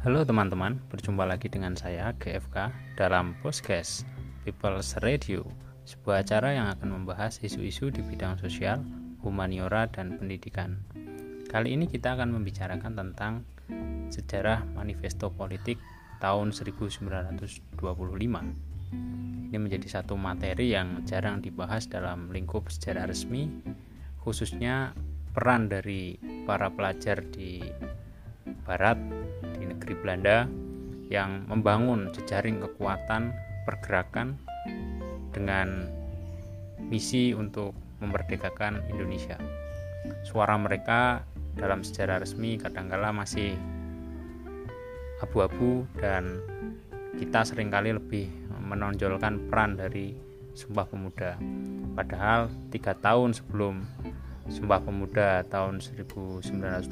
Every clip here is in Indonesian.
Halo teman-teman, berjumpa lagi dengan saya GFK dalam Podcast People's Radio, sebuah acara yang akan membahas isu-isu di bidang sosial, humaniora, dan pendidikan. Kali ini kita akan membicarakan tentang sejarah manifesto politik tahun 1925. Ini menjadi satu materi yang jarang dibahas dalam lingkup sejarah resmi, khususnya peran dari para pelajar di Barat negeri Belanda yang membangun jejaring kekuatan pergerakan dengan misi untuk memerdekakan Indonesia. Suara mereka dalam sejarah resmi kadangkala masih abu-abu dan kita sering kali lebih menonjolkan peran dari Sumpah Pemuda. Padahal tiga tahun sebelum Sumpah Pemuda tahun 1928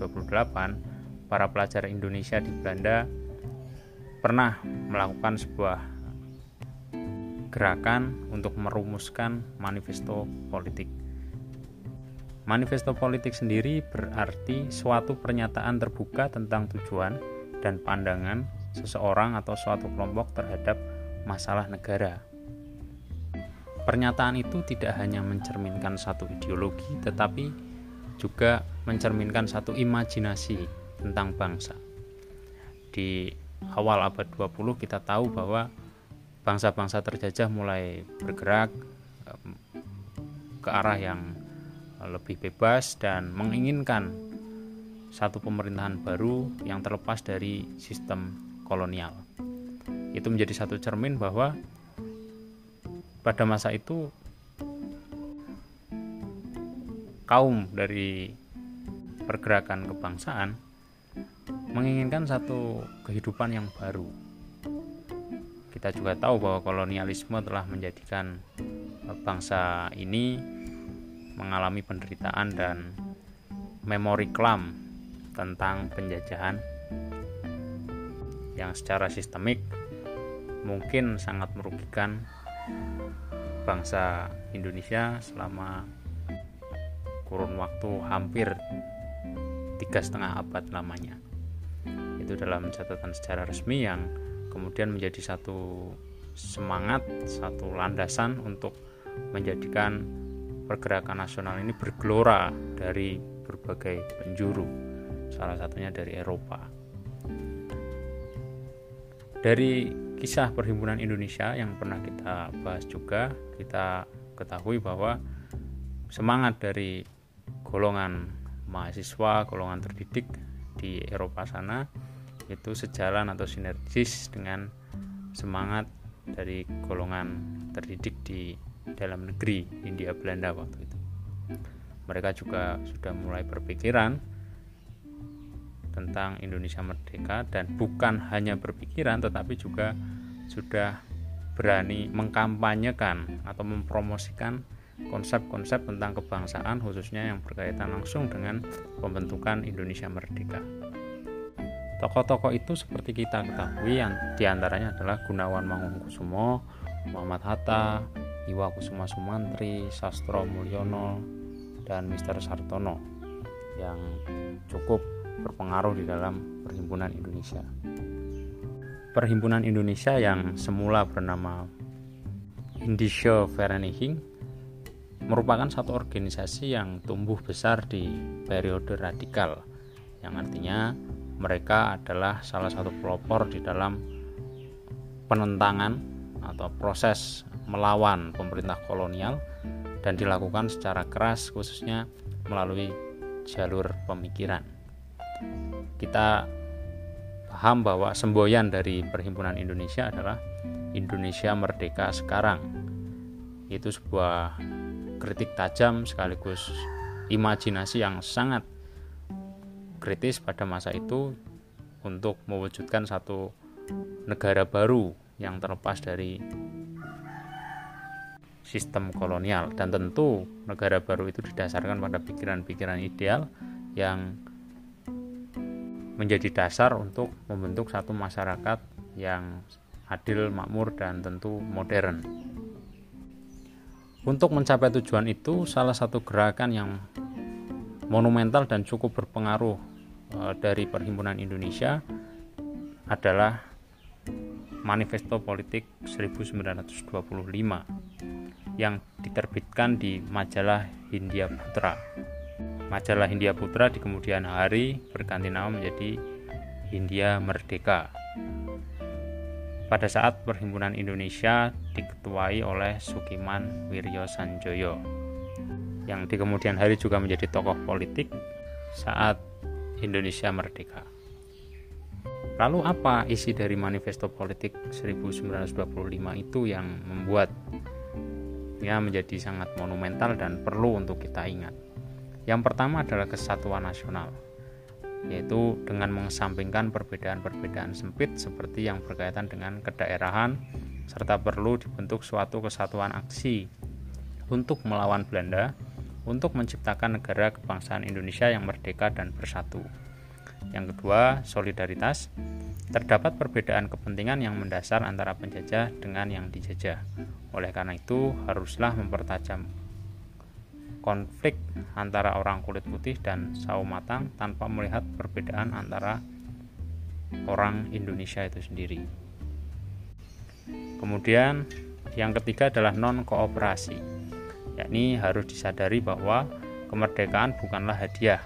para pelajar Indonesia di Belanda pernah melakukan sebuah gerakan untuk merumuskan manifesto politik. Manifesto politik sendiri berarti suatu pernyataan terbuka tentang tujuan dan pandangan seseorang atau suatu kelompok terhadap masalah negara. Pernyataan itu tidak hanya mencerminkan satu ideologi, tetapi juga mencerminkan satu imajinasi tentang bangsa. Di awal abad 20 kita tahu bahwa bangsa-bangsa terjajah mulai bergerak ke arah yang lebih bebas dan menginginkan satu pemerintahan baru yang terlepas dari sistem kolonial. Itu menjadi satu cermin bahwa pada masa itu kaum dari pergerakan kebangsaan menginginkan satu kehidupan yang baru. Kita juga tahu bahwa kolonialisme telah menjadikan bangsa ini mengalami penderitaan dan memori kelam tentang penjajahan yang secara sistemik mungkin sangat merugikan bangsa Indonesia selama kurun waktu hampir tiga setengah abad lamanya itu dalam catatan secara resmi yang kemudian menjadi satu semangat satu landasan untuk menjadikan pergerakan nasional ini bergelora dari berbagai penjuru salah satunya dari Eropa. Dari kisah perhimpunan Indonesia yang pernah kita bahas juga kita ketahui bahwa semangat dari golongan mahasiswa golongan terdidik di Eropa sana itu sejalan atau sinergis dengan semangat dari golongan terdidik di dalam negeri India Belanda waktu itu. Mereka juga sudah mulai berpikiran tentang Indonesia merdeka dan bukan hanya berpikiran tetapi juga sudah berani mengkampanyekan atau mempromosikan konsep-konsep tentang kebangsaan khususnya yang berkaitan langsung dengan pembentukan Indonesia Merdeka. Tokoh-tokoh itu seperti kita ketahui yang di antaranya adalah Gunawan Mangunkusumo, Muhammad Hatta, Iwa Kusuma Sumantri, Sastro Mulyono, dan Mr. Sartono yang cukup berpengaruh di dalam Perhimpunan Indonesia. Perhimpunan Indonesia yang semula bernama Indische Vereniging merupakan satu organisasi yang tumbuh besar di periode radikal yang artinya mereka adalah salah satu pelopor di dalam penentangan atau proses melawan pemerintah kolonial dan dilakukan secara keras khususnya melalui jalur pemikiran. Kita paham bahwa semboyan dari Perhimpunan Indonesia adalah Indonesia Merdeka Sekarang. Itu sebuah kritik tajam sekaligus imajinasi yang sangat kritis pada masa itu untuk mewujudkan satu negara baru yang terlepas dari sistem kolonial dan tentu negara baru itu didasarkan pada pikiran-pikiran ideal yang menjadi dasar untuk membentuk satu masyarakat yang adil, makmur, dan tentu modern. Untuk mencapai tujuan itu, salah satu gerakan yang monumental dan cukup berpengaruh e, dari Perhimpunan Indonesia adalah Manifesto Politik 1925 yang diterbitkan di majalah Hindia Putra. Majalah Hindia Putra di kemudian hari berganti nama menjadi Hindia Merdeka. Pada saat Perhimpunan Indonesia diketuai oleh Sukiman Wiryo Sanjoyo yang di kemudian hari juga menjadi tokoh politik saat Indonesia merdeka. Lalu apa isi dari manifesto politik 1925 itu yang membuat ya menjadi sangat monumental dan perlu untuk kita ingat. Yang pertama adalah kesatuan nasional, yaitu dengan mengesampingkan perbedaan-perbedaan sempit seperti yang berkaitan dengan kedaerahan serta perlu dibentuk suatu kesatuan aksi untuk melawan Belanda untuk menciptakan negara kebangsaan Indonesia yang merdeka dan bersatu. Yang kedua, solidaritas. Terdapat perbedaan kepentingan yang mendasar antara penjajah dengan yang dijajah. Oleh karena itu, haruslah mempertajam konflik antara orang kulit putih dan sawo matang tanpa melihat perbedaan antara orang Indonesia itu sendiri. Kemudian, yang ketiga adalah non-kooperasi, yakni harus disadari bahwa kemerdekaan bukanlah hadiah,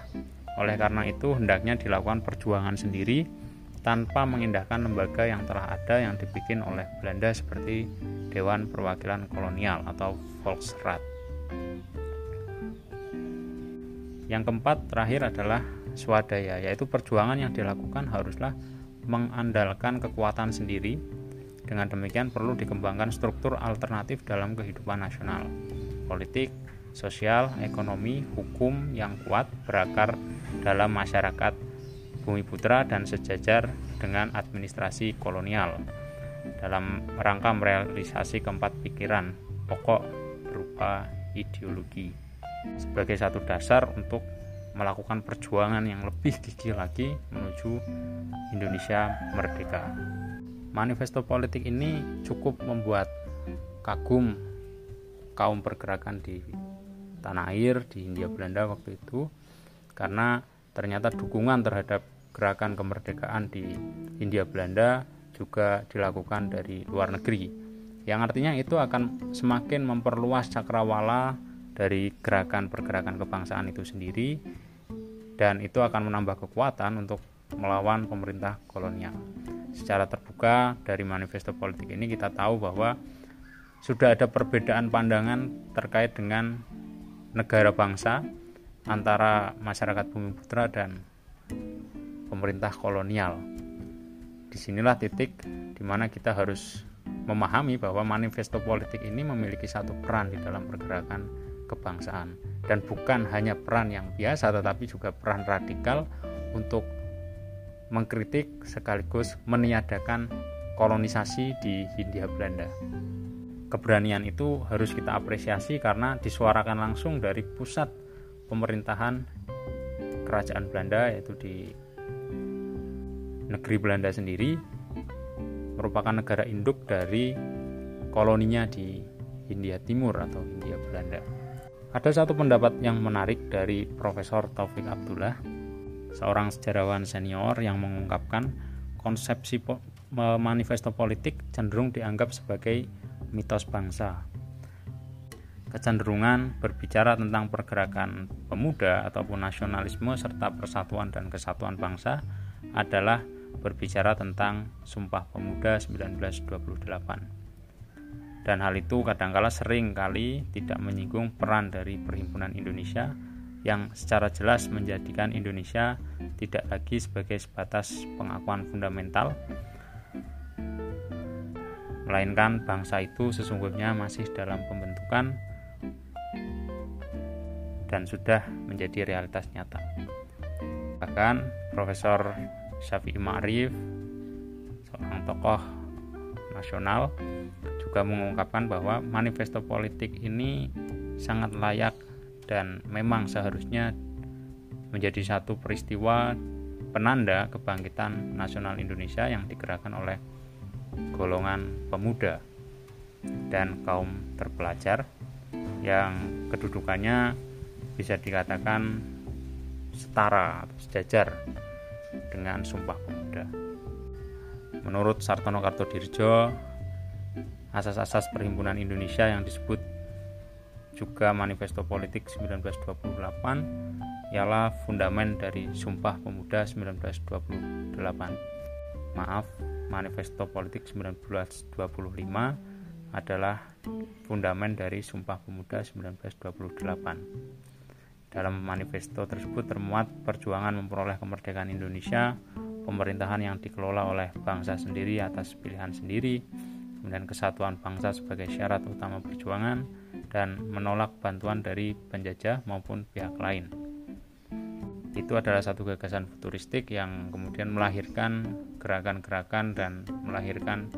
oleh karena itu, hendaknya dilakukan perjuangan sendiri tanpa mengindahkan lembaga yang telah ada yang dibikin oleh Belanda seperti Dewan Perwakilan Kolonial atau Volksraad. Yang keempat terakhir adalah swadaya, yaitu perjuangan yang dilakukan haruslah mengandalkan kekuatan sendiri. Dengan demikian perlu dikembangkan struktur alternatif dalam kehidupan nasional, politik, sosial, ekonomi, hukum yang kuat berakar dalam masyarakat Bumi Putra dan sejajar dengan administrasi kolonial dalam rangka merealisasi keempat pikiran pokok berupa ideologi sebagai satu dasar untuk melakukan perjuangan yang lebih gigih lagi menuju Indonesia merdeka. Manifesto politik ini cukup membuat kagum kaum pergerakan di tanah air di Hindia Belanda waktu itu karena ternyata dukungan terhadap gerakan kemerdekaan di Hindia Belanda juga dilakukan dari luar negeri yang artinya itu akan semakin memperluas cakrawala dari gerakan pergerakan kebangsaan itu sendiri dan itu akan menambah kekuatan untuk melawan pemerintah kolonial. Secara terbuka dari manifesto politik ini kita tahu bahwa sudah ada perbedaan pandangan terkait dengan negara bangsa antara masyarakat bumi putra dan pemerintah kolonial. Di sinilah titik di mana kita harus memahami bahwa manifesto politik ini memiliki satu peran di dalam pergerakan kebangsaan dan bukan hanya peran yang biasa tetapi juga peran radikal untuk mengkritik sekaligus meniadakan kolonisasi di Hindia Belanda keberanian itu harus kita apresiasi karena disuarakan langsung dari pusat pemerintahan kerajaan Belanda yaitu di negeri Belanda sendiri merupakan negara induk dari koloninya di Hindia Timur atau Hindia Belanda. Ada satu pendapat yang menarik dari Profesor Taufik Abdullah, seorang sejarawan senior yang mengungkapkan konsepsi manifesto politik cenderung dianggap sebagai mitos bangsa. Kecenderungan berbicara tentang pergerakan pemuda ataupun nasionalisme serta persatuan dan kesatuan bangsa adalah berbicara tentang Sumpah Pemuda 1928. Dan hal itu kadangkala sering kali tidak menyinggung peran dari Perhimpunan Indonesia yang secara jelas menjadikan Indonesia tidak lagi sebagai sebatas pengakuan fundamental melainkan bangsa itu sesungguhnya masih dalam pembentukan dan sudah menjadi realitas nyata. Bahkan Profesor Syafi'i Ma'rif, seorang tokoh nasional, juga mengungkapkan bahwa manifesto politik ini sangat layak dan memang seharusnya menjadi satu peristiwa penanda kebangkitan nasional Indonesia yang digerakkan oleh golongan pemuda dan kaum terpelajar yang kedudukannya bisa dikatakan setara atau sejajar dengan Sumpah Pemuda. Menurut Sartono Kartodirjo, asas-asas perhimpunan Indonesia yang disebut juga Manifesto Politik 1928 ialah fundamen dari Sumpah Pemuda 1928. Maaf, Manifesto Politik 1925 adalah fundamen dari Sumpah Pemuda 1928. Dalam manifesto tersebut termuat perjuangan memperoleh kemerdekaan Indonesia, pemerintahan yang dikelola oleh bangsa sendiri atas pilihan sendiri, kemudian kesatuan bangsa sebagai syarat utama perjuangan, dan menolak bantuan dari penjajah maupun pihak lain. Itu adalah satu gagasan futuristik yang kemudian melahirkan gerakan-gerakan dan melahirkan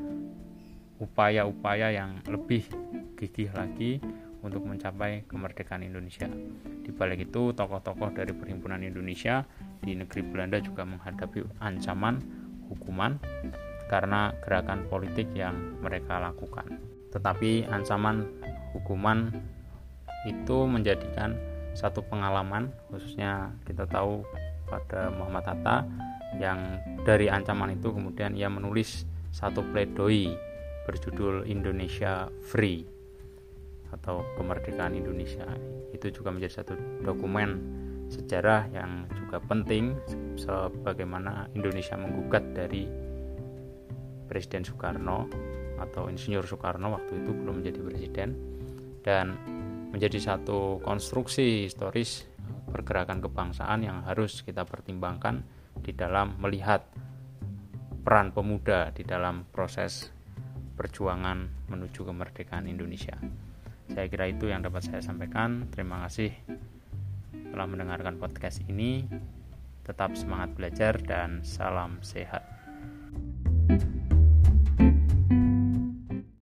upaya-upaya yang lebih gigih lagi untuk mencapai kemerdekaan Indonesia. Di balik itu, tokoh-tokoh dari Perhimpunan Indonesia di negeri Belanda juga menghadapi ancaman hukuman karena gerakan politik yang mereka lakukan. Tetapi ancaman hukuman itu menjadikan satu pengalaman khususnya kita tahu pada Muhammad Hatta yang dari ancaman itu kemudian ia menulis satu pledoi berjudul Indonesia Free atau kemerdekaan Indonesia. Itu juga menjadi satu dokumen sejarah yang juga penting sebagaimana Indonesia menggugat dari Presiden Soekarno atau Insinyur Soekarno waktu itu belum menjadi presiden dan menjadi satu konstruksi historis pergerakan kebangsaan yang harus kita pertimbangkan di dalam melihat peran pemuda di dalam proses perjuangan menuju kemerdekaan Indonesia. Saya kira itu yang dapat saya sampaikan. Terima kasih telah mendengarkan podcast ini. Tetap semangat belajar dan salam sehat.